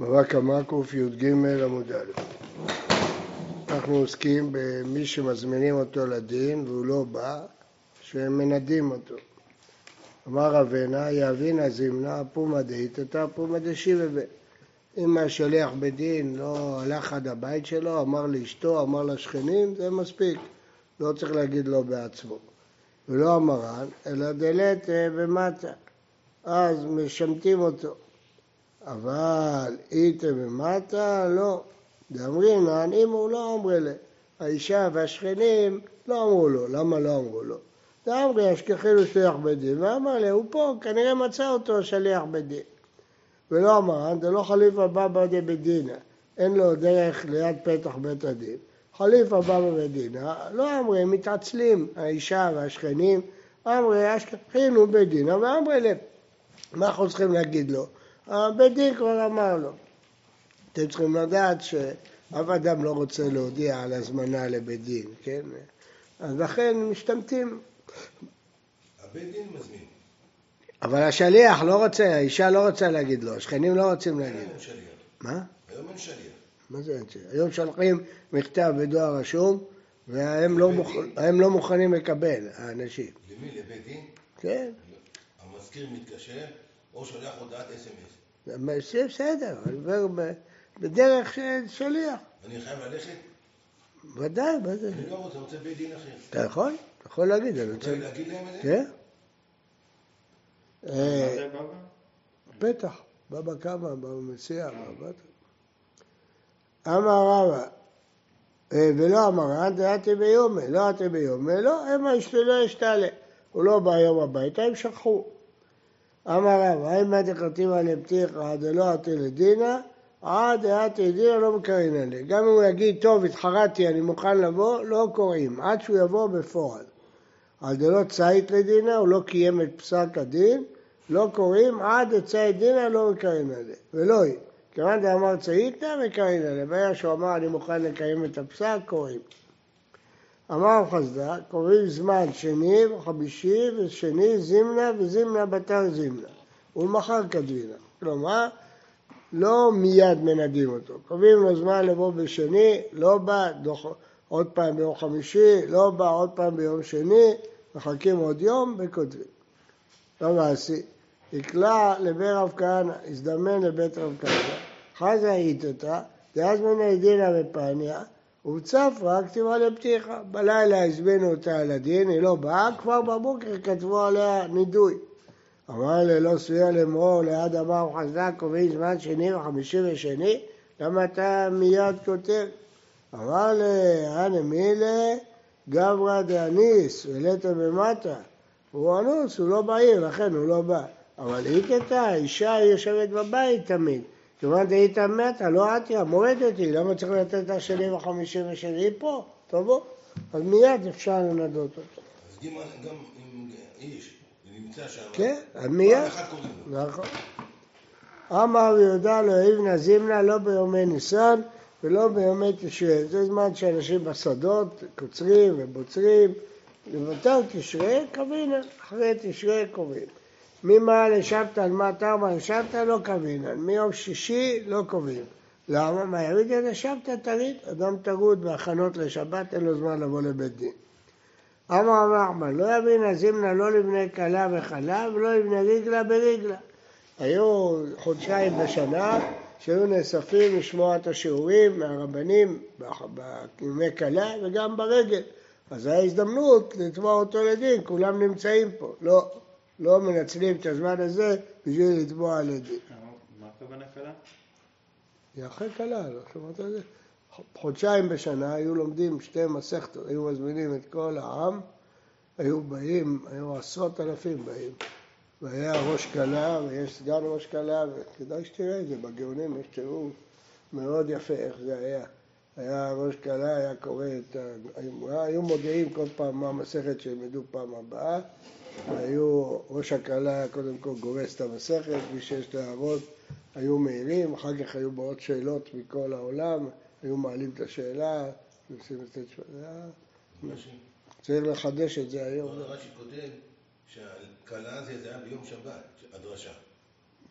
בבא קמא קי"ג עמוד א'. אנחנו עוסקים במי שמזמינים אותו לדין והוא לא בא, שמנדים אותו. אמר רבנה, יאבינה זימנה פומא דאיתתא פומא דשיבבה. אם השליח בדין לא הלך עד הבית שלו, אמר לאשתו, אמר לשכנים, זה מספיק. לא צריך להגיד לו בעצמו. ולא המרן, אלא דלת ומטה. אז משמטים אותו. אבל איתה ומטה, לא. דאמרינן, אם הוא לא אמרי לה. האישה והשכנים לא אמרו לו. למה לא אמרו לו? דאמרי, אשכחנו שליח בית דין, ואמר לה, הוא פה, כנראה מצא אותו שליח בית דין. ולא אמרן, זה לא חליפה בא בדי בית דינה, אין לו דרך ליד פתח בית הדין. חליפה בא בבית דינה, לא אמרי, מתעצלים, האישה והשכנים, אמרי, אשכחינו דינה, ואמרי לב. מה אנחנו צריכים להגיד לו? הבית דין כבר אמר לו. אתם צריכים לדעת שאף אדם לא רוצה להודיע על הזמנה לבית דין, כן? אז לכן משתמטים. הבית דין מזמין. אבל השליח לא רוצה, האישה לא רוצה להגיד לו, השכנים לא רוצים להגיד. היום אין שליח. מה? היום אין שליח. מה זה אין שליח? היום שולחים מכתב בדואר רשום, והם לא, מוכ... לא מוכנים לקבל, האנשים. למי? לבית דין? כן, המזכיר מתקשר, או שולח הודעת אס.אם.אס. זה בסדר, אני אומר ב- בדרך של שליח. אני חייב ללכת? ודאי, מה זה? אני לא רוצה, אני רוצה בית דין אחר. אתה יכול? אתה יכול להגיד, אני רוצה רוצה... להגיד להם את זה? כן? מה אה, זה בבא? בטח, בבא קמא, בבא מציע, בבא... אמר רבא, אה, ולא אמרן, דעתי ביומי, לא עתי ביומי, לא, המה אשתו ישתעלה. הוא לא בא היום הביתה, הם שכחו. אמר רבא, האם מה דכתיבא לפתיחא דלא עתי לדינא, עד דעתי דינא לא מקרין עליה. גם אם הוא יגיד, טוב, התחרטתי, אני מוכן לבוא, לא קוראים, עד שהוא יבוא בפועל. על דלא צייט לדינא, הוא לא קיים את פסק הדין, לא קוראים עד דצייט דינא לא מקרין עליה. ולא היא. כיוון דאמר צייתא מקרין עליה. ברגע שהוא אמר אני מוכן לקיים את הפסק, קוראים. אמר חסדה, קוראים זמן שני וחמישי ושני זימנה וזימנה בתר זימנה. ולמחר כדבינה. כלומר, לא מיד מנדים אותו. קובעים לו זמן לבוא בשני, לא בא, דוח, עוד פעם ביום חמישי, לא בא, עוד פעם ביום שני, מחכים עוד יום וכותבים. לא מעשי. נקלע לבית רב כהנא, הזדמן לבית רב כהנא, חזה איתתא, דאז מנה דינא בפניה, וצף רק כתיבה לפתיחה. בלילה הזמינו אותה על הדין, היא לא באה, כבר בבוקר כתבו עליה נידוי. אמר לה, לא סבירה לאמור, ליד אמר חזק, קובעים זמן שני וחמישי ושני, למה אתה מיד כותב? אמר לה, אנא מילה, גברא דאניס, ולטה במטה. הוא אנוס, הוא לא בעיר, לכן הוא לא בא. אבל איתתה, האישה היא יושבת בבית תמיד. כיוון דהיית מתה, לא את היא, המורדת היא, למה צריך לתת את השני וחמישי ושני? פה, תבוא. אז מיד אפשר לנדות אותו. אז גם אם איש נמצא שם, כן, אז מיד. נכון. אמר יהודה לא יבנה זימנה לא ביומי ניסן ולא ביומי תשרי. זה זמן שאנשים בשדות קוצרים ובוצרים. לבטל תשרי קווינן, אחרי תשרי קובעים. ממעל לשבתא על מה תרמה לשבתא לא קווינן, מיום שישי לא קובעים. למה? מה יריד את השבתא תריד? אדם טרוד בהכנות לשבת, אין לו זמן לבוא לבית דין. אמר רב נחמן, לא יבין הזימנה לא לבני כלה וכלה ולא לבני ריגלה בריגלה. היו חודשיים בשנה שהיו נאספים לשמוע את השיעורים מהרבנים בימי כלה וגם ברגל. אז הייתה הזדמנות לתבוע אותו לדין, כולם נמצאים פה. לא, לא מנצלים את הזמן הזה בשביל לתבוע לדין. מה הכוונה קלה? היא אחרי כלה, לא שמעת על זה? חודשיים בשנה היו לומדים שתי מסכתות, היו מזמינים את כל העם, היו באים, היו עשרות אלפים באים. והיה ראש כלה ויש סגן ראש כלה, וכדאי שתראה את זה, בגאונים יש תיאור מאוד יפה איך זה היה. היה ראש כלה, היה קורא את ה... היו מודיעים כל פעם מה המסכת שילמדו פעם הבאה. היו, ראש הכלה היה קודם כל גורס את המסכת, מי שיש לו הערות היו מעירים, אחר כך היו באות שאלות מכל העולם, היו מעלים את השאלה, מנסים לתת תשובה. רש"י צריך לחדש את זה היום. רש"י כותב שהכלה הזה זה היה ביום שבת, הדרשה.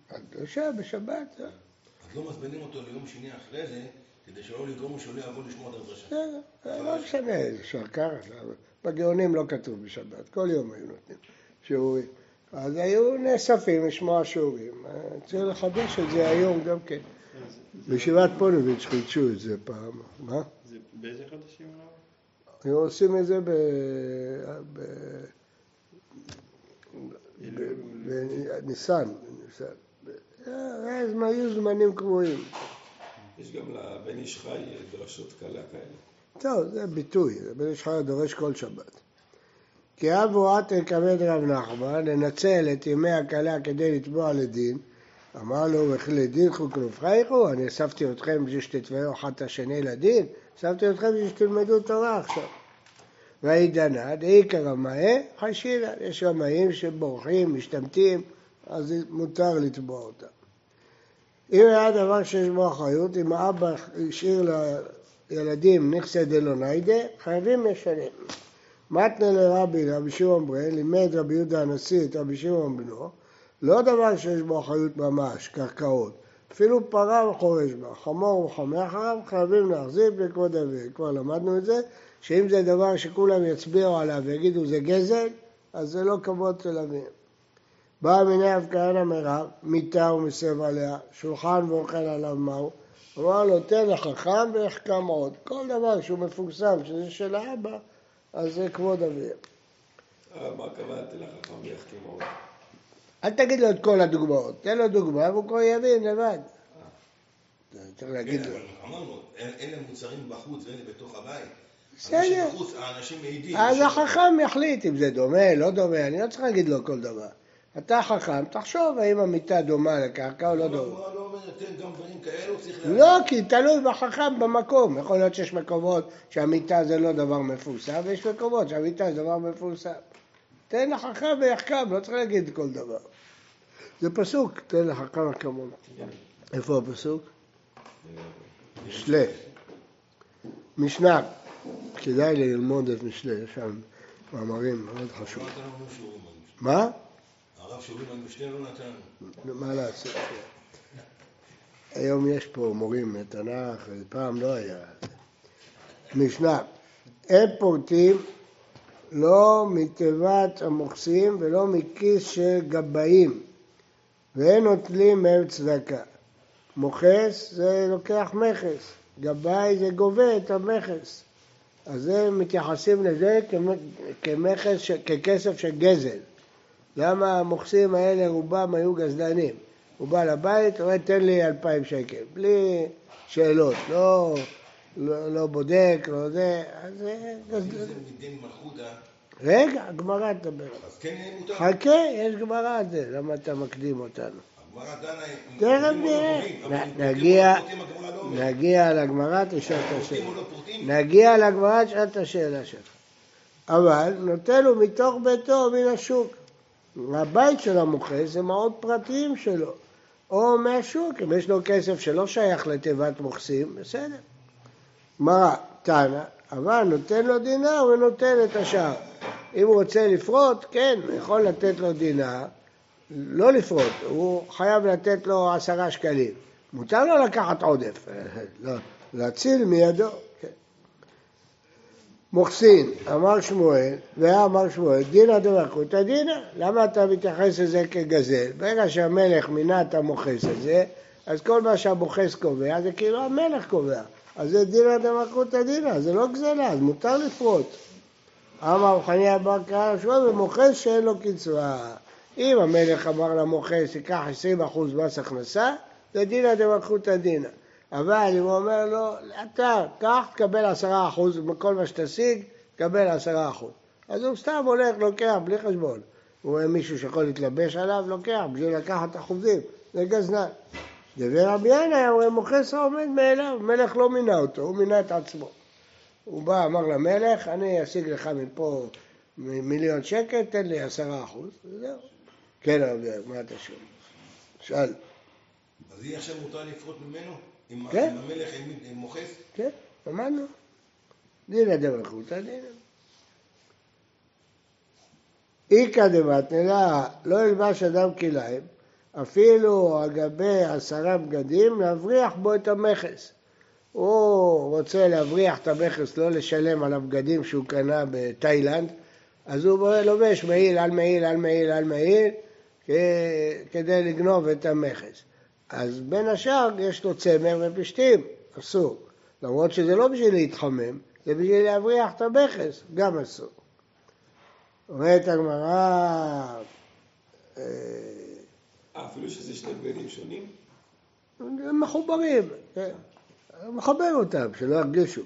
הדרשה בשבת? אז לא מזמינים אותו ליום שני אחרי זה, כדי שלא לגרום שלא יבוא לשמוע את הדרשה. בסדר, לא משנה, שרקר, בגאונים לא כתוב בשבת, כל יום היו נותנים שיעורים. אז היו נאספים לשמוע שיעורים. צריך לחדש את זה היום גם כן. בישיבת פוניביץ' חידשו את זה פעם. מה? זה באיזה חודשים הרב? היו עושים את זה ב... ב... בניסן. בניסן. אז היו זמנים קבועים. יש גם לבן איש חי דרשות קלה כאלה. טוב, זה ביטוי, בן איש חי דורש כל שבת. כי אבו עטר כבד רב נחמן, לנצל את ימי הכלה כדי לתבוע לדין, אמר לו, וכי לדין חוקנו פרייכו, אני אספתי אתכם בשביל שתתבעו אחד את השני לדין, אספתי אתכם בשביל שתלמדו תורה עכשיו. וידנא דאיכא רמאי חשילה, יש רמאים שבורחים, משתמטים, אז מותר לתבוע אותם. אם היה דבר שיש בו אחריות, אם האבא השאיר לילדים נכסי דלוניידה, חייבים לשלם. מתנה לרבי, רבי שמעון ברן, לימד רבי יהודה הנשיא את רבי שמעון בנו, לא דבר שיש בו אחריות ממש, קרקעות. אפילו פרה וחורש בה, חמור וחמר אחריו, חייבים להחזיר בכבוד אבי. כבר למדנו את זה, שאם זה דבר שכולם יצביעו עליו ויגידו זה גזל, אז זה לא כבוד של אביהם. בא מיני אב כהנא מרב, מיטה ומסב עליה, שולחן ואוכל עליו מהו, אמר לו תן לחכם ויחכם עוד. כל דבר שהוא מפורסם, שזה של האבא, אז זה כבוד אביהם. אה, מה התכוונתי לחכם ויחכים עוד? אל תגיד לו את כל הדוגמאות, תן לו דוגמה והוא כבר יבין לבד. צריך להגיד כן, לו. אמרנו, אל- אלה מוצרים בחוץ ואלה בתוך הבית. בסדר. האנשים מעידים. אז החכם יחליט אם זה דומה, לא דומה, אני לא צריך להגיד לו כל דבר. אתה חכם, תחשוב האם המיטה דומה לקרקע או לא דומה. לא. לא, כי תלוי בחכם במקום. יכול להיות שיש מקומות שהמיטה זה לא דבר מפורסם, ויש מקומות שהמיטה זה דבר מפורסם. תן לחכם ויחכם, לא צריך להגיד כל דבר. זה פסוק, תן לחכם וכמון. איפה הפסוק? משלי. משנה. כדאי ללמוד את משלי, יש שם מאמרים מאוד חשובים. מה? הרב שיעורים על משנה לא נתן לנו. מה לעשות? היום יש פה מורים לתנ"ך, פעם לא היה. משנה, אין פורטים לא מתיבת המוכסים ולא מכיס של גבאים, ואין נוטלים מהם צדקה. מוכס זה לוקח מכס, גבאי זה גובה את המכס. אז הם מתייחסים לזה כמ- כמכס, ככסף של גזל. למה המוכסים האלה רובם היו גזלנים? הוא בא לבית, אומר תן לי אלפיים שקל, בלי שאלות, לא, לא, לא בודק, לא זה, אז גזלן. רגע, הגמרא תדבר. אז כן מותר. חכה, יש גמרא על זה, למה אתה מקדים אותנו? תכף לא נראה. נגיע- לא לא. נגיע לגמרא, תשאל את השאלה. נגיע לגמרא, תשאל את השאלה שלך. אבל נותן לו מתוך ביתו מן השוק. הבית של המוכס זה מעון פרטיים שלו, או מהשוק, אם יש לו כסף שלא שייך לתיבת מוכסים, בסדר. גמרא, תנא, אבל נותן לו דינר ונותן את השאר. אם הוא רוצה לפרוט, כן, יכול לתת לו דינר, לא לפרוט, הוא חייב לתת לו עשרה שקלים. מותר לו לקחת עודף, לא, להציל מידו. מוכסין, אמר שמואל, ואמר שמואל, דינא דמלכותא דינא, למה אתה מתייחס לזה כגזל? ברגע שהמלך מינה את המוכס הזה, אז כל מה שהמוכס קובע זה כאילו המלך קובע. אז זה דינא דמלכותא דינא, זה לא גזלה, אז מותר לפרוט. אמר חניה בר קרא שמואל, ומוכס שאין לו קצבה. אם המלך אמר למוכס, ייקח 20% מס הכנסה, זה דינא דמלכותא דינא. אבל אם הוא אומר לו, אתה, קח, תקבל עשרה אחוז מכל מה שתשיג, תקבל עשרה אחוז. אז הוא סתם הולך, לוקח, בלי חשבון. הוא רואה מישהו שיכול להתלבש עליו, לוקח, בשביל לקחת אחוזים. זה. דבר רבי ינאי, הוא מוכס העומד מאליו, המלך לא מינה אותו, הוא מינה את עצמו. הוא בא, אמר למלך, אני אשיג לך מפה מיליון שקל, תן לי עשרה אחוז, וזהו. כן, רבי, מה אתה שואל? שאל. אז יהיה עכשיו מותר לפרוט ממנו? כן. אם המלך מוכס? כן, למדנו. דינא דמלכותא דינא. איכא דמתנא, לא ילבש אדם כליים, אפילו על גבי עשרה בגדים, להבריח בו את המכס. הוא רוצה להבריח את המכס, לא לשלם על הבגדים שהוא קנה בתאילנד, אז הוא לובש מעיל על מעיל על מעיל על מעיל כדי לגנוב את המכס. אז בין השאר יש לו צמר ופשתים, אסור. למרות שזה לא בשביל להתחמם, זה בשביל להבריח את המכס, גם אסור. אומרת הגמרא... אה, אפילו שזה שני בגדים שונים? הם מחוברים, כן. מחבר אותם, שלא ירגישו.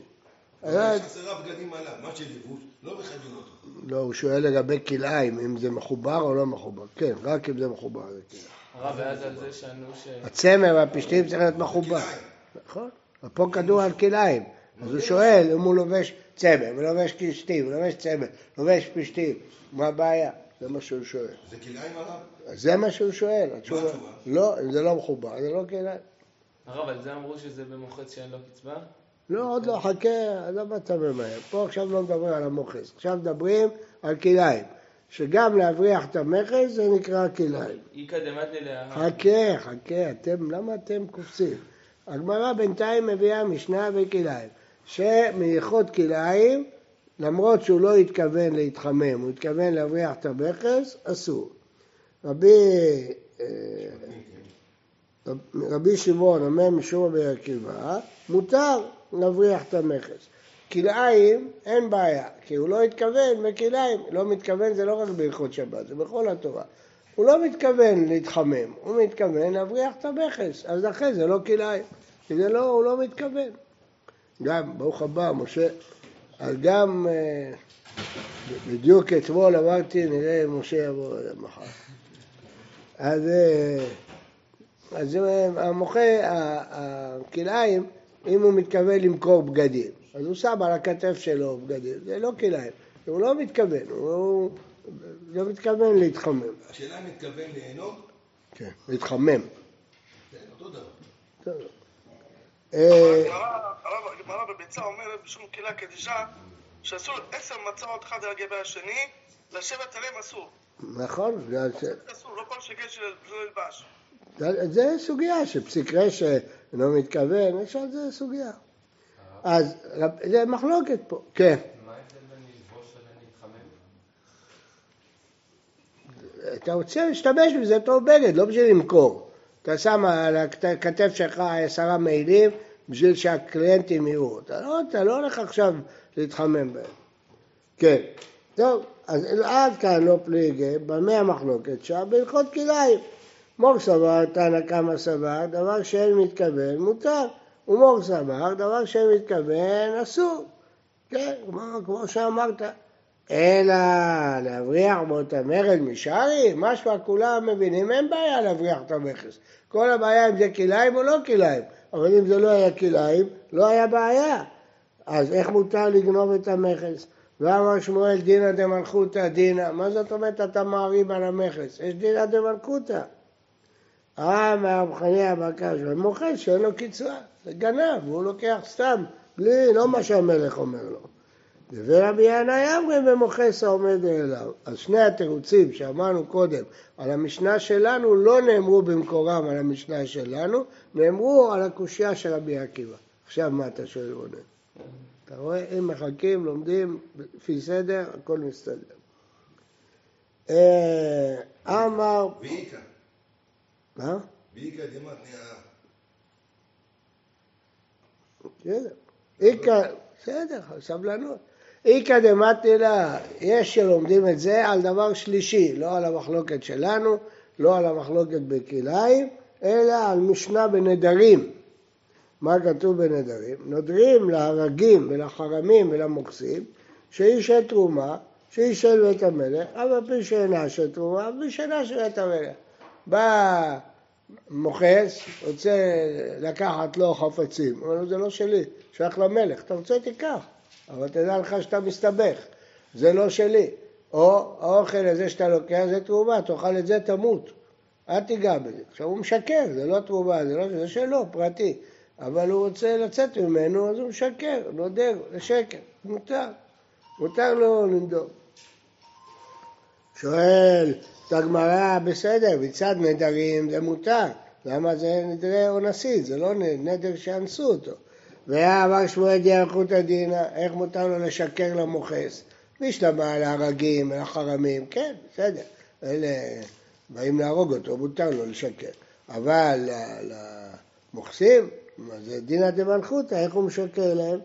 יש עשרה בגדים עליו, מה שלבוש, לא מחייבים אותו. לא, הוא שואל לגבי כלאיים, אם זה מחובר או לא מחובר. כן, רק אם זה מחובר זה כלאיים. הרב. הצמר והפשתים צריך להיות מחובר. נכון. ופה כדור על כלאיים. אז הוא שואל אם הוא לובש צמר, ולובש פשתים, ולובש צמר, לובש פשתים, מה הבעיה? זה מה שהוא שואל. זה כלאיים עליו? זה מה שהוא שואל. התשובה? לא, אם זה לא מחובר, זה לא כלאיים. הרב, על זה אמרו שזה במוחץ שאין לו קצבה? לא, עוד לא, חכה, למה אתה ממהר? פה עכשיו לא מדברים על המוכס, עכשיו מדברים על כלאיים. שגם להבריח את המכס זה נקרא כלאיים. איכא. חכה, חכה, אתם, למה אתם קופצים? הגמרא בינתיים מביאה משנה וכלאיים, שמייחוד כלאיים, למרות שהוא לא התכוון להתחמם, הוא התכוון להבריח את המכס, אסור. רבי, אה, רבי שמעון אומר משום רבי עקיבא, מותר נבריח את המכס. כלאיים אין בעיה, כי הוא לא התכוון בכלאיים, לא מתכוון זה לא רק בהלכות שבת, זה בכל התורה. הוא לא מתכוון להתחמם, הוא מתכוון להבריח את המכס, אז אחרי זה לא כלאיים, כי זה לא, הוא לא מתכוון. גם, ברוך הבא, משה, אז גם אה, בדיוק אתמול אמרתי, נראה אם משה יבוא מחר. אז, אה, אז המוחה, הכלאיים, אם הוא מתכוון למכור בגדים, אז הוא שם על הכתף שלו בגדים, זה לא כלאיים, הוא לא מתכוון, הוא לא מתכוון להתחמם. השאלה אם מתכוון ליהנות? כן, להתחמם. כן, אותו דבר. אה, הגמרא בביצה אומרת בשום קהילה קדישה שאסור עשר מצות אחד על גבי השני, לשבת עליהם אסור. נכון, אסור, לא כל שכן של ילבש. זה סוגיה שפסיק רשע אינו מתכוון, יש על זה סוגיה. אז זה מחלוקת פה, כן. מה ההבדל בין ללבוש לבין להתחמם? אתה רוצה להשתמש בזה טוב בגד, לא בשביל למכור. אתה שם על הכתף שלך עשרה מעילים בשביל שהקליינטים יראו. אתה לא, אתה לא הולך עכשיו להתחמם בהם. כן. טוב, אז עד כאן לא פליגי, במה המחלוקת שם? בהלכות כלאיים. מור סבר, תנא קמא סבר, דבר שאין מתכוון, מותר. ומור סבר, דבר שאין מתכוון, אסור. כן, כמו, כמו שאמרת. אלא להבריח בו את המרד משארי, משמע כולם מבינים, אין בעיה להבריח את המכס. כל הבעיה אם זה כלאיים או לא כלאיים, אבל אם זה לא היה כלאיים, לא היה בעיה. אז איך מותר לגנוב את המכס? ואמר שמואל דינא דמלכותא דינא, מה זאת אומרת אתה מעריב על המכס? יש דינא דמלכותא. אה, מהרב חניה בקש, ומוכר שאין לו קצרה, זה גנב, הוא לוקח סתם, בלי, לא מה שהמלך אומר לו. ורבי ינאי אמרי במוכס העומד אליו. אז שני התירוצים שאמרנו קודם על המשנה שלנו לא נאמרו במקורם על המשנה שלנו, נאמרו על הקושייה של רבי עקיבא. עכשיו מה אתה שואל רונן? אתה רואה, אם מחכים, לומדים לפי סדר, הכל מסתדר. אה, אמר... ואיכא. מה? ואיכא דמתניא. בסדר. איכא, בסדר, סבלנות. איכא דמתניא, יש שלומדים את זה על דבר שלישי, לא על המחלוקת שלנו, לא על המחלוקת בכלאיים, אלא על משנה בנדרים. מה כתוב בנדרים? נודרים להרגים ולחרמים ולמוקסים שהיא של תרומה, שהיא של בית המלך, אבל פי שאינה של תרומה, פי שאינה של בית המלך. בא מוכס, רוצה לקחת לו חפצים, אומר זה לא שלי, שייך למלך, אתה רוצה תיקח, אבל תדע לך שאתה מסתבך, זה לא שלי. או האוכל הזה שאתה לוקח זה תרומה, תאכל את זה תמות, אל תיגע בזה. עכשיו הוא משקר, זה לא תרומה, זה, לא, זה שלו, פרטי. אבל הוא רוצה לצאת ממנו, אז הוא משקר, נודר, זה שקר, מותר, מותר לו לנדור. שואל את הגמרא בסדר, מצד נדרים זה מותר. למה זה נדרי אונסית? זה לא נדר שאנסו אותו. והיה אמר שמואל דיארכותא דינא, איך מותר לו לשקר למוכס? משלמה על הרגים, על החרמים, כן, בסדר. אלה באים להרוג אותו, מותר לו לשקר. אבל למוכסים, זה דינא דמלכותא, איך הוא משקר להם?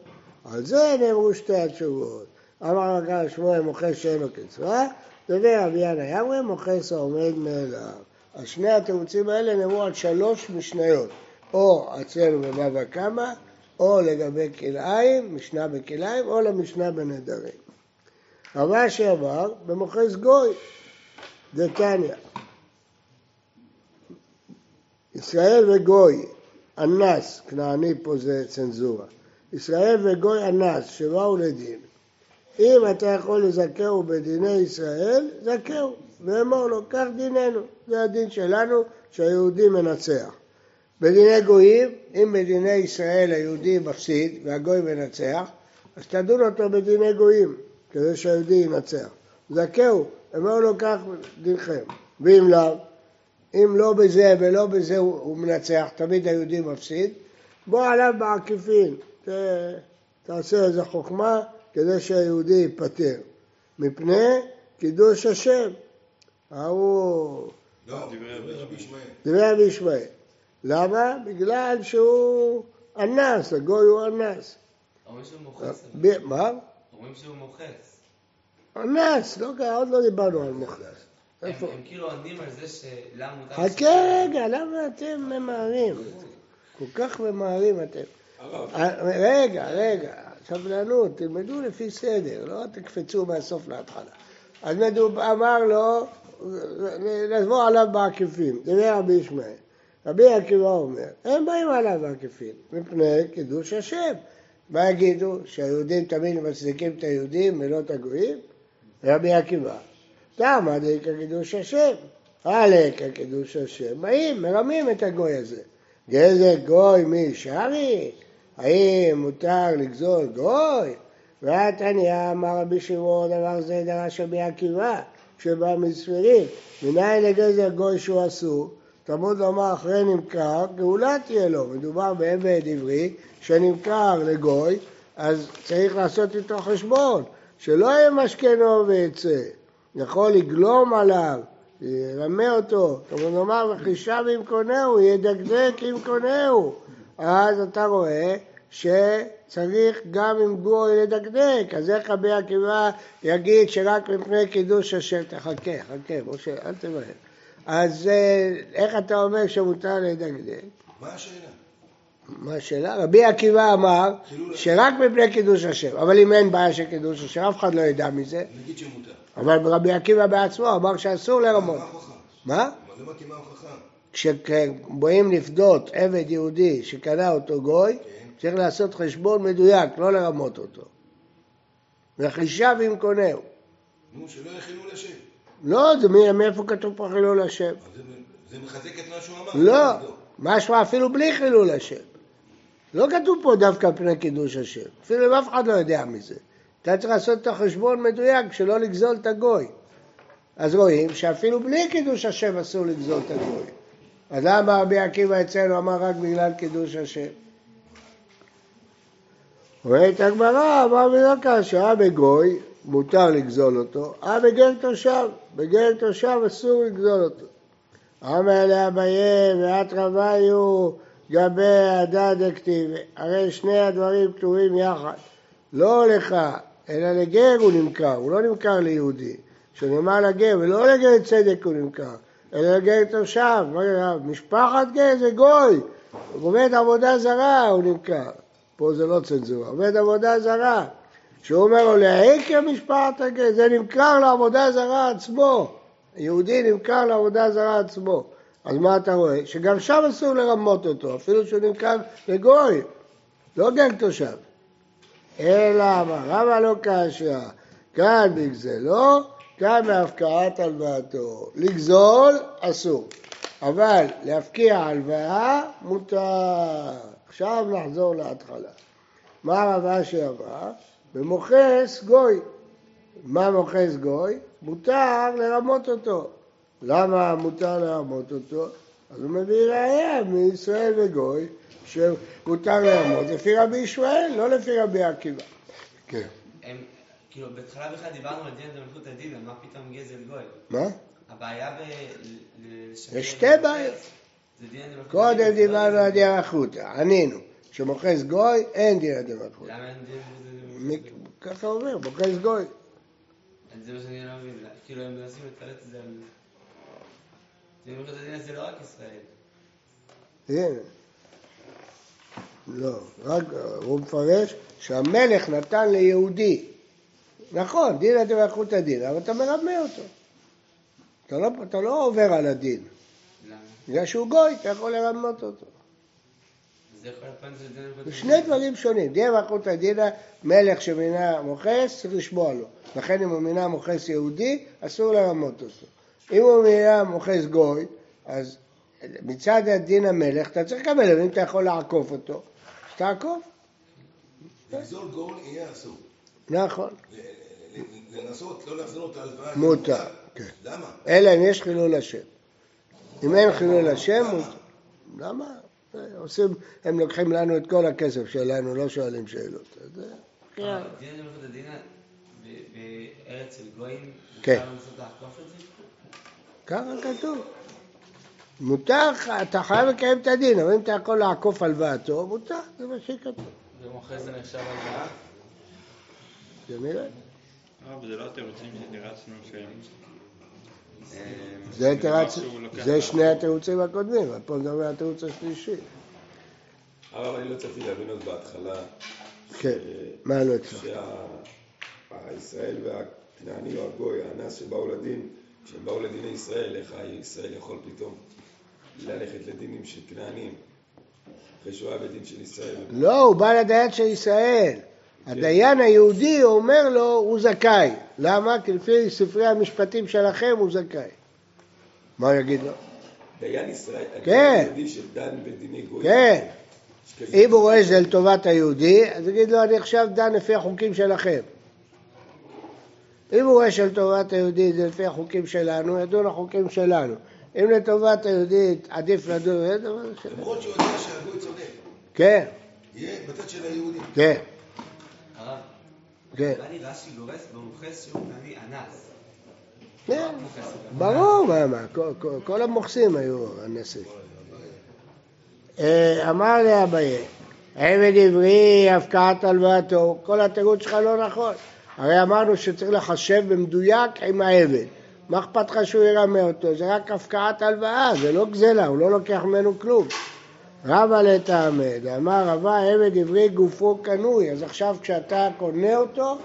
על זה נאמרו שתי התשובות. אמר רבי שמואל מוכס שאין לו קצבה, דובר רבי ינא ימרי מוכס העומד מאליו. אז שני התירוצים האלה נאמרו על שלוש משניות, או אצלנו בבבא קמא, או לגבי כלאיים, משנה בכלאיים, או למשנה בנדרים. רבה שאמר במוכס גוי, דתניא. ישראל וגוי, אנס, כנעני פה זה צנזורה, ישראל וגוי אנס שבאו לדין, אם אתה יכול לזכהו בדיני ישראל, זכהו, ואמור לו, כך דיננו, זה הדין שלנו שהיהודי מנצח. בדיני גויים, אם בדיני ישראל היהודי מפסיד והגוי מנצח, אז תדון אותו בדיני גויים, כדי שהיהודי ינצח. זכהו, אמר לו כך דינכם. ואם לא, אם לא בזה ולא בזה הוא, מנצח, תמיד היהודי מפסיד, בוא עליו בעקיפין, תעשה איזה חוכמה כדי שהיהודי ייפטר. מפני קידוש השם. ההוא... לא, רבי ישמעאל. דברי רבי ישמעאל. למה? בגלל שהוא אנס, הגוי הוא אנס. אומרים שהוא מוכס. ב- מה? אומרים שהוא מוכס. אנס, לא, קרה, עוד לא דיברנו על מוכנס. הם איפה? הם כאילו עונים על זה שלמה מותר... חכה רגע, למה אתם ממהרים? כל כך ממהרים אתם. אה, רגע, רגע, סבלנות, תלמדו לפי סדר, לא תקפצו מהסוף להתחלה. אז אמר לו, נבוא עליו בעקיפין, דבר רבי ישמעאל. רבי עקיבא אומר, הם באים עליו בעקיפין, מפני קידוש השם. מה יגידו? שהיהודים תמיד מצדיקים את היהודים ולא את הגויים? רבי עקיבא, למה דאיכא קידוש השם? הלקא קידוש השם, באים, מרמים את הגוי הזה. גזר גוי מי שרי? האם מותר לגזול גוי? והתניא אמר רבי שמעון דבר זה דרש רבי עקיבא שבא מספירים מנין לגזר גוי שהוא אסור? תלמוד לומר אחרי נמכר גאולה תהיה לו. מדובר בעבד עברי שנמכר לגוי אז צריך לעשות איתו חשבון שלא יהיה משכנו ויצא. יכול לגלום עליו ירמה אותו, תלמוד לומר וחישיו עם קונהו, ידקדק עם קונהו אז אתה רואה שצריך גם עם גוי לדקדק, אז איך רבי עקיבא יגיד שרק מפני קידוש השם, תחכה, חכה, משה, אל תמהר. אז אה, איך אתה אומר שמותר לדקדק? מה השאלה? מה השאלה? רבי עקיבא אמר חילול שרק מפני קידוש השם, אבל אם אין בעיה של קידוש השם, אף אחד לא ידע מזה, נגיד שמותר. אבל רבי עקיבא בעצמו אמר שאסור לרמות. מה ההוכחה? מה? אבל לא הבנתי מה ההוכחה. כשבאים לפדות עבד יהודי שקנה אותו גוי, כן. צריך לעשות חשבון מדויק, לא לרמות אותו. וחישב עם קונהו. נו, שלא יהיה חילול השם. לא, זה מאיפה כתוב פה חילול השם? זה- זה מחזק את מה שהוא אמר. לא. משמע אפילו בלי חילול השם. לא כתוב פה דווקא פני קידוש השם, אפילו אם אף אחד לא יודע מזה. אתה צריך לעשות את החשבון מדויק, שלא לגזול את הגוי. אז רואים שאפילו בלי קידוש השם אסור לגזול את הגוי. אז למה רבי עקיבא אצלנו אמר רק בגלל קידוש השם? ואת הגמרא אמר ולא כאשר בגוי מותר לגזול אותו, אה בגר תושב, בגר תושב אסור לגזול אותו. אמר לאביי ואת רביו גבי הדא דקטיבי, הרי שני הדברים כתובים יחד. לא לך, אלא לגר הוא נמכר, הוא לא נמכר ליהודי. שנאמר לגר, ולא לגר צדק הוא נמכר, אלא לגר תושב, מה? משפחת גר זה גוי, עובד עבודה זרה הוא נמכר. פה זה לא צנזורה, עובד עבודה זרה. שהוא אומר לו להעיקר משפחת הגר, זה נמכר לעבודה זרה עצמו. יהודי נמכר לעבודה זרה עצמו. אז מה אתה רואה? שגם שם אסור לרמות אותו, אפילו שהוא נמכר לגוי, לא גר תושב. אלא אמר רבא לא קשיא, כאן בגזלו, כאן בהפקעת הלוואתו. לגזול אסור, אבל להפקיע הלוואה מותר. עכשיו נחזור להתחלה. מה רב אשי אמר? במוכס גוי. מה מוכס גוי? מותר לרמות אותו. למה מותר לרמות אותו? אז הוא מביא ראייה מישראל וגוי שמותר לרמות לפי רבי ישמעאל, לא לפי רבי עקיבא. כן. כאילו, בהתחלה בכלל דיברנו על דין דמלכות הדין, מה פתאום גזל גוי? מה? הבעיה ב... יש שתי בעיות. קודם הדין, דיברנו על דין החותא, ענינו, שמוכס גוי אין דין הדמלכות. למה אין דין הדין? ככה אומר, מוכס גוי. זה מה שאני לא מבין, כאילו הם מנסים לתרץ את זה על... דין דמלכות הדין זה לא רק ישראל. הנה. לא, רק הוא מפרש שהמלך נתן ליהודי. נכון, דין הדמלכות הדין, אבל אתה מרמה אותו. אתה לא, אתה לא עובר על הדין. למה? בגלל שהוא גוי, אתה יכול לרמות אותו. זה הדין. שני דברים שונים. דין מלכות הדינא, מלך שמינה מוכס, צריך לשמוע לו. לכן אם הוא מינה מוכס יהודי, אסור לרמות אותו. אם הוא מינה מוכס גוי, אז מצד הדין המלך אתה צריך לקבל, אבל אם אתה יכול לעקוף אותו, אז תעקוף. לגזול גול יהיה אסור. נכון, לנסות לא להחזיר לו את ההלוואה. מותר. כן. למה? אלא אם יש חילול השם. אם אין חילול השם, מותר. למה? עושים, הם לוקחים לנו את כל הכסף שלנו, לא שואלים שאלות. זה- דין ב- בארץ של גויים, כן. מותר לנסות לעקוף את זה? ככה כתוב. מותר, אתה חייב לקיים את הדין, אבל אם אתה יכול לעקוף הלוואתו, מותר, זה מה שכתוב. ומוכר זה נחשב הלוואה? כנראה. אבל זה לא התירוצים שתירצנו. אה, זה, שני התירוצים הקודמים, אבל פה נדבר על התירוץ השלישי. הרב, אני לא הצלחתי להבין עוד בהתחלה. כן, מה לא הצלחת? שהישראל והכנעני או הגוי, האנס שבאו לדין, כשהם באו לדיני ישראל, איך הישראל יכול פתאום ללכת לדינים של כנענים, אחרי שהוא היה בדין של ישראל. לא, הוא בא לדיין של ישראל. הדיין היהודי אומר לו, הוא זכאי. למה? כי לפי ספרי המשפטים שלכם הוא זכאי. מה הוא יגיד לו? דיין ישראל, כן. יהודי שדן בדיני גוי. כן. אם הוא רואה שזה לטובת היהודי, אז יגיד לו, אני עכשיו דן לפי החוקים שלכם. אם הוא רואה שלטובת היהודי זה לפי החוקים שלנו, ידון החוקים שלנו. אם לטובת היהודי עדיף לדון. למרות שהוא יודע שהגוי צודק. כן, יהיה בצד של היהודים. כן, כן. לי רש"י גורס במוכס שהוא נביא אנס. כן. לא ברור, כל, המוכסים היו אנסים. אה, אמר לאביי, עבד עברי, הפקעת הלוואתו, כל התירוץ שלך לא נכון. הרי אמרנו שצריך לחשב במדויק עם העבד. מה אכפת לך שהוא ירמה אותו? זה רק הפקעת הלוואה, זה לא גזלה, הוא לא לוקח ממנו כלום. רבא לטעמד, אמר רבא עבד עברי גופו קנוי, אז עכשיו כשאתה קונה אותו,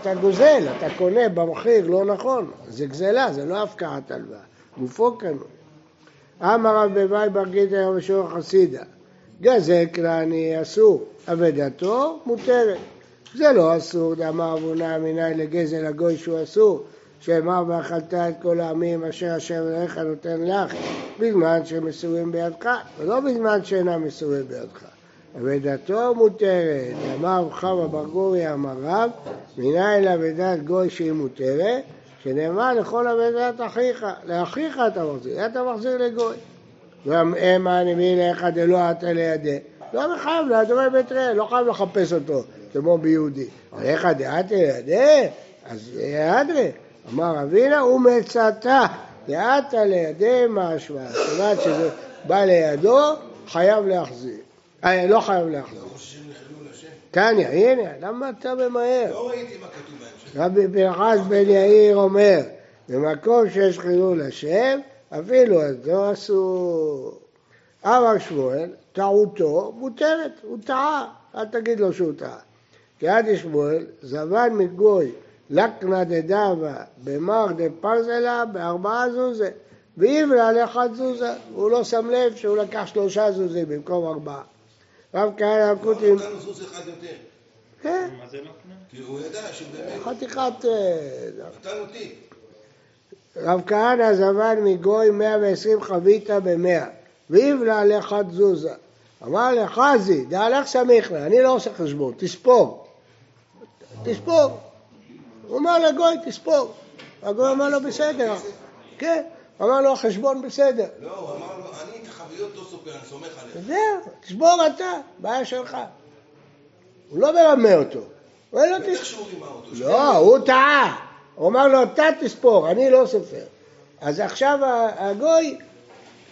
אתה גוזל, אתה קונה במחיר לא נכון, זה גזלה, זה לא הפקעת הלוואה, גופו קנוי. אמר רב בבאי בר גיטה יום שור חסידה, גזל כנעני אסור, אבדתו מותרת. זה לא אסור, דאמר אבונה מנין לגזל הגוי שהוא אסור, שאמר ואכלת את כל העמים אשר השם אלוהיך נותן לך, בזמן שהם מסורים בידך, ולא בזמן שאינם מסורים בידך. אבדתו מותרת, אמר חמא בר גורי אמר רב, מנין לאבדת גוי שהיא מותרת, שנאמר לכל אבדת אחיך, לאחיך אתה מחזיר, אתה מחזיר לגוי. והם הנמי לך דלא עתה לידי. לא מחייב לאדוני בית ראה, לא חייב לחפש אותו, כמו ביהודי. אבל איך דעתה לידי? אז אדרי. אמר אבינה, ומצאתה, דעתה לידי משמע. זאת אומרת שזה בא לידו, חייב להחזיר. אה, לא חייב להחזיר. לא חוששים לחילול השם? תניא, הנה, למה אתה ממהר? לא ראיתי מה כתוב בהמשך. רבי פנחס בן יאיר אומר, במקום שיש חילול השם, אפילו אז לא אסור. אמר שמואל, טעותו מותרת, הוא טעה, אל תגיד לו שהוא טעה. כי עד שמואל, זבן מגוי, לקנא דדבה, במר דפרזלה, בארבעה זוזה. ואיבלה לאחד זוזה, הוא לא שם לב שהוא לקח שלושה זוזים במקום ארבעה. רב כהנא הקוטי, נתן לו סוס אחד יותר. כן, מה זה לא? כי הוא ידע שבאמת, חתיכת... אה, נתן לו טיפ. רב כהנא זמן מגוי 120 חביתה במאה, ויבלה לאחד זוזה. אמר לחזי, לך סמיכנה, אני לא עושה חשבון, תספור. תספור. הוא אמר לגוי, תספור. הגוי אמר לו, בסדר. כן. אמר לו, החשבון בסדר. לא, הוא אמר לו, אני את החביות לא סופר, אני סומך עליך. זהו, תשבור אתה, בעיה שלך. הוא לא מרמה אותו. הוא אומר לו, תספור. לא, הוא טעה. הוא אמר לו, אתה תספור, אני לא סופר. אז עכשיו הגוי,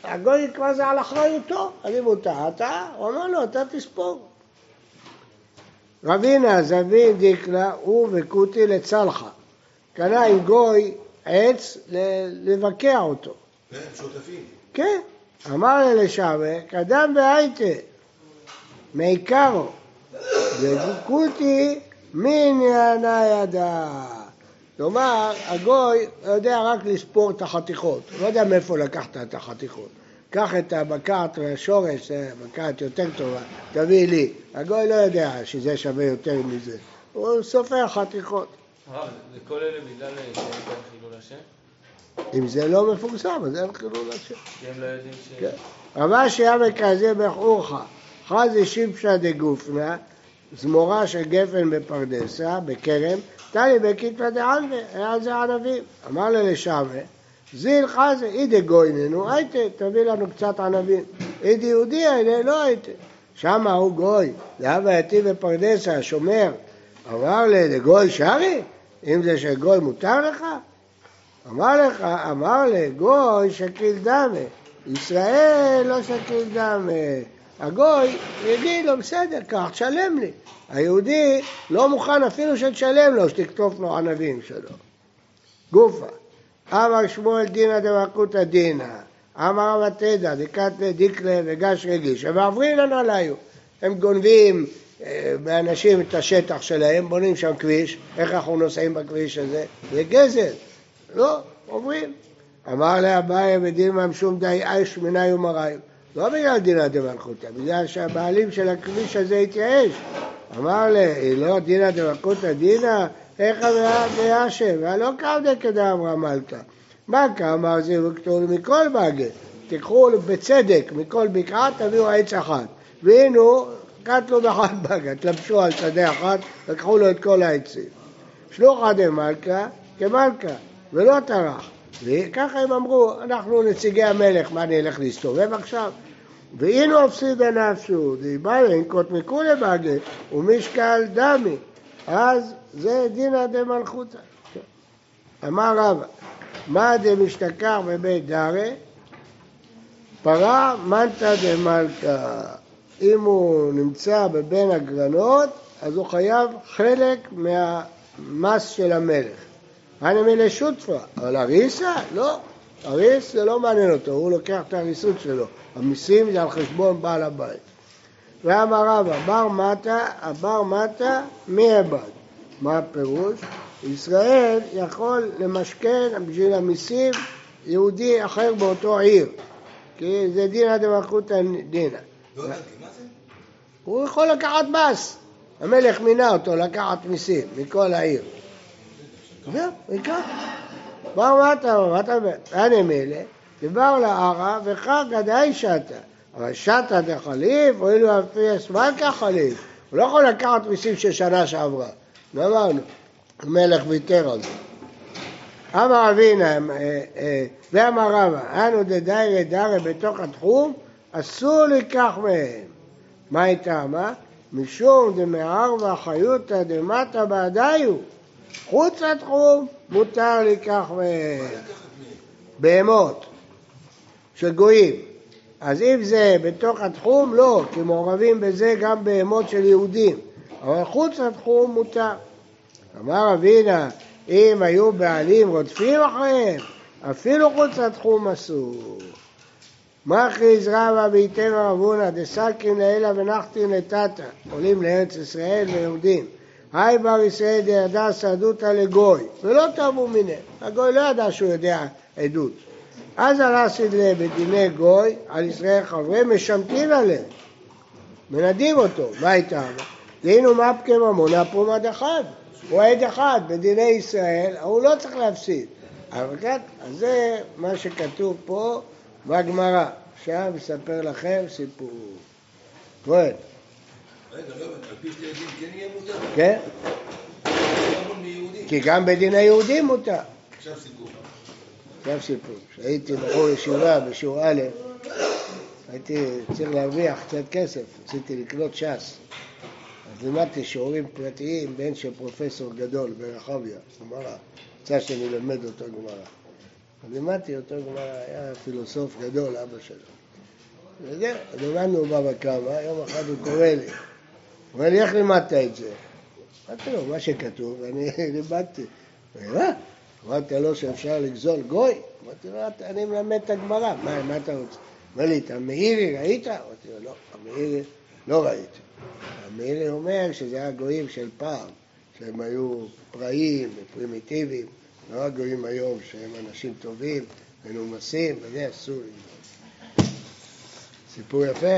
הגוי כבר זה על אחריותו. אז אם הוא טעה, טעה. הוא אמר לו, אתה תספור. רבינה זבין דיקלה הוא וכותי לצלחה. קנה עם גוי עץ לבקע אותו. כן, שותפים. כן, אמר אלישמע, קדם בהייטה, מעיקרו, וכותי מעניינה ידה. כלומר, הגוי יודע רק לספור את החתיכות, לא יודע מאיפה לקחת את החתיכות. קח את הבקעת והשורש, זה בקעת יותר טובה, תביא לי. הגוי לא יודע שזה שווה יותר מזה, הוא סופר חתיכות. הרב, וכל אלה בגלל בהם חילול השם? אם זה לא מפורסם, אז אין חילול השם. כי הם לא יודעים ש... כן. רבה שהיה מקזי בחורך, חזי שיפשא דגופנה, זמורה של גפן בפרדסה, בכרם, תלי בכתפא דעלווה, היה על זה ענבים. אמר לה לשמה, זיל חזי, אידי גויננו, הייתה, תביא לנו קצת ענבים. אידי יהודי, הייתה, לא הייתה. שמה הוא גוי, היה בעייתי בפרדסה, השומר. אמר לה, לגוי שרי? אם זה של גוי מותר לך? אמר לך, אמר לגוי שקיל דמה, ישראל לא שקיל דמה. הגוי יגיד לו, בסדר, קח, תשלם לי. היהודי לא מוכן אפילו שתשלם לו, שתקטוף לו ענבים שלו. גופה. אמר שמואל דינא דמלכותא דינא, אמר רב תדא דקתא דיקלה וגש רגיש, ומעברין לנו היו. הם גונבים אה, מאנשים את השטח שלהם, בונים שם כביש, איך אנחנו נוסעים בכביש הזה? זה גזל. לא, עוברים. אמר לאביי ודילמה משום די אש מנאי ומראי. לא בגלל דינא דמלכותא, בגלל שהבעלים של הכביש הזה התייאש. אמר לה, לא דינא דמלכותא דינא, איך ויאשר, והלא קמדה כדאמרה מלכה. מה כאמר זה וכתוב מכל בגה, תיקחו בצדק מכל בקעה, תביאו עץ אחד. והנה, קטלו באחד בגה, תלבשו על שדה אחד, לקחו לו את כל העצים. שלוחא דמלכה כמלכה, ולא טרח. וככה הם אמרו, אנחנו נציגי המלך, מה נלך להסתובב עכשיו? והנה הפסיד הנפשו, דיבר ינקוט מכולי בגה, ומשקל דמי. אז זה דינא דמלכותא. אמר רבא, מה דמשתכח בבית דרי? פרה מנתא דמלכה. אם הוא נמצא בבין הגרנות, אז הוא חייב חלק מהמס של המלך. הנה מילי שותפה, אבל אריסה? לא. אריס זה לא מעניין אותו, הוא לוקח את האריסות שלו. המיסים זה על חשבון בעל הבית. ואמר רבא, בר מטה, הבר מטה, מי אבד? מה הפירוש? ישראל יכול למשכן בשביל המיסים יהודי אחר באותו עיר, כי זה דינא דמלכותא דינא. הוא יכול לקחת מס. המלך מינה אותו לקחת מיסים מכל העיר. זהו, ייקח. בר אומר? מה אתה אומר? הנה מילא, דיבר לערה וחגא דאי שתא. אבל שתא דחליף, הואילו אפי אסמלקה חליף. הוא לא יכול לקחת מיסים של שנה שעברה. גמרנו. המלך ויתר על זה. אמר אבינה, אה, אה, ואמר רבא, אנו דדיירי דרי בתוך התחום, אסור לקח מהם. מה הייתה? מה? משום דמער ואחיותא דמטה בעדיו. חוץ לתחום מותר לקח מהם. בהמות של גויים. אז אם זה בתוך התחום, לא, כי מעורבים בזה גם בהמות של יהודים. אבל חוץ לתחום מותר. אמר אבינה, אם היו בעלים רודפים אחריהם, אפילו חוץ לתחום אסור. מכריז רבא וייתן רבונה דסלקין לאלה ונחתין לטאטה, עולים לארץ ישראל ויורדים. היי בר ישראל דידע סעדותא לגוי, ולא תרבו מיניה. הגוי לא ידע שהוא יודע עדות. אז עלה סדלה בדיני גוי, על ישראל חברי משמטין עליהם. מנדים אותו, מה הייתה? דהיינו מפקא ממונה פרומד אחד. הוא עד אחד בדיני ישראל, הוא לא צריך להפסיד. אבל אז זה מה שכתוב פה בגמרא. עכשיו אספר לכם סיפור. כהן, רגע, לא הבנתי, על פי שתי עדים כן יהיה מותר? כן? כי גם בדיני יהודים מותר. עכשיו סיפור. עכשיו סיפור. כשהייתי בחור ישיבה בשיעור א', הייתי צריך להרוויח קצת כסף, רציתי לקנות ש"ס. אז לימדתי שיעורים פרטיים בן של פרופסור גדול ברחביה, גמרא. יצא שאני אלמד אותו גמרא. אז לימדתי אותו גמרא, היה פילוסוף גדול, אבא שלו. וזהו, אז למדנו בבא קמא, יום אחד הוא קורא לי. הוא אומר לי, איך לימדת את זה? אמרתי לו, מה שכתוב, אני לימדתי. הוא אומר, "אה?" אמרתי לו שאפשר לגזול גוי? אמרתי לו, "אתה- אני מלמד את הגמרא, מה, מה אתה רוצה? אומר לי, את המאירי ראית? אמרתי לו, לא, המאירי לא ראיתי. המאירי אומר שזה היה גויים של פעם, שהם היו פראיים ופרימיטיביים, לא הגויים היום שהם אנשים טובים, מנומסים, וזה אסור. סיפור יפה?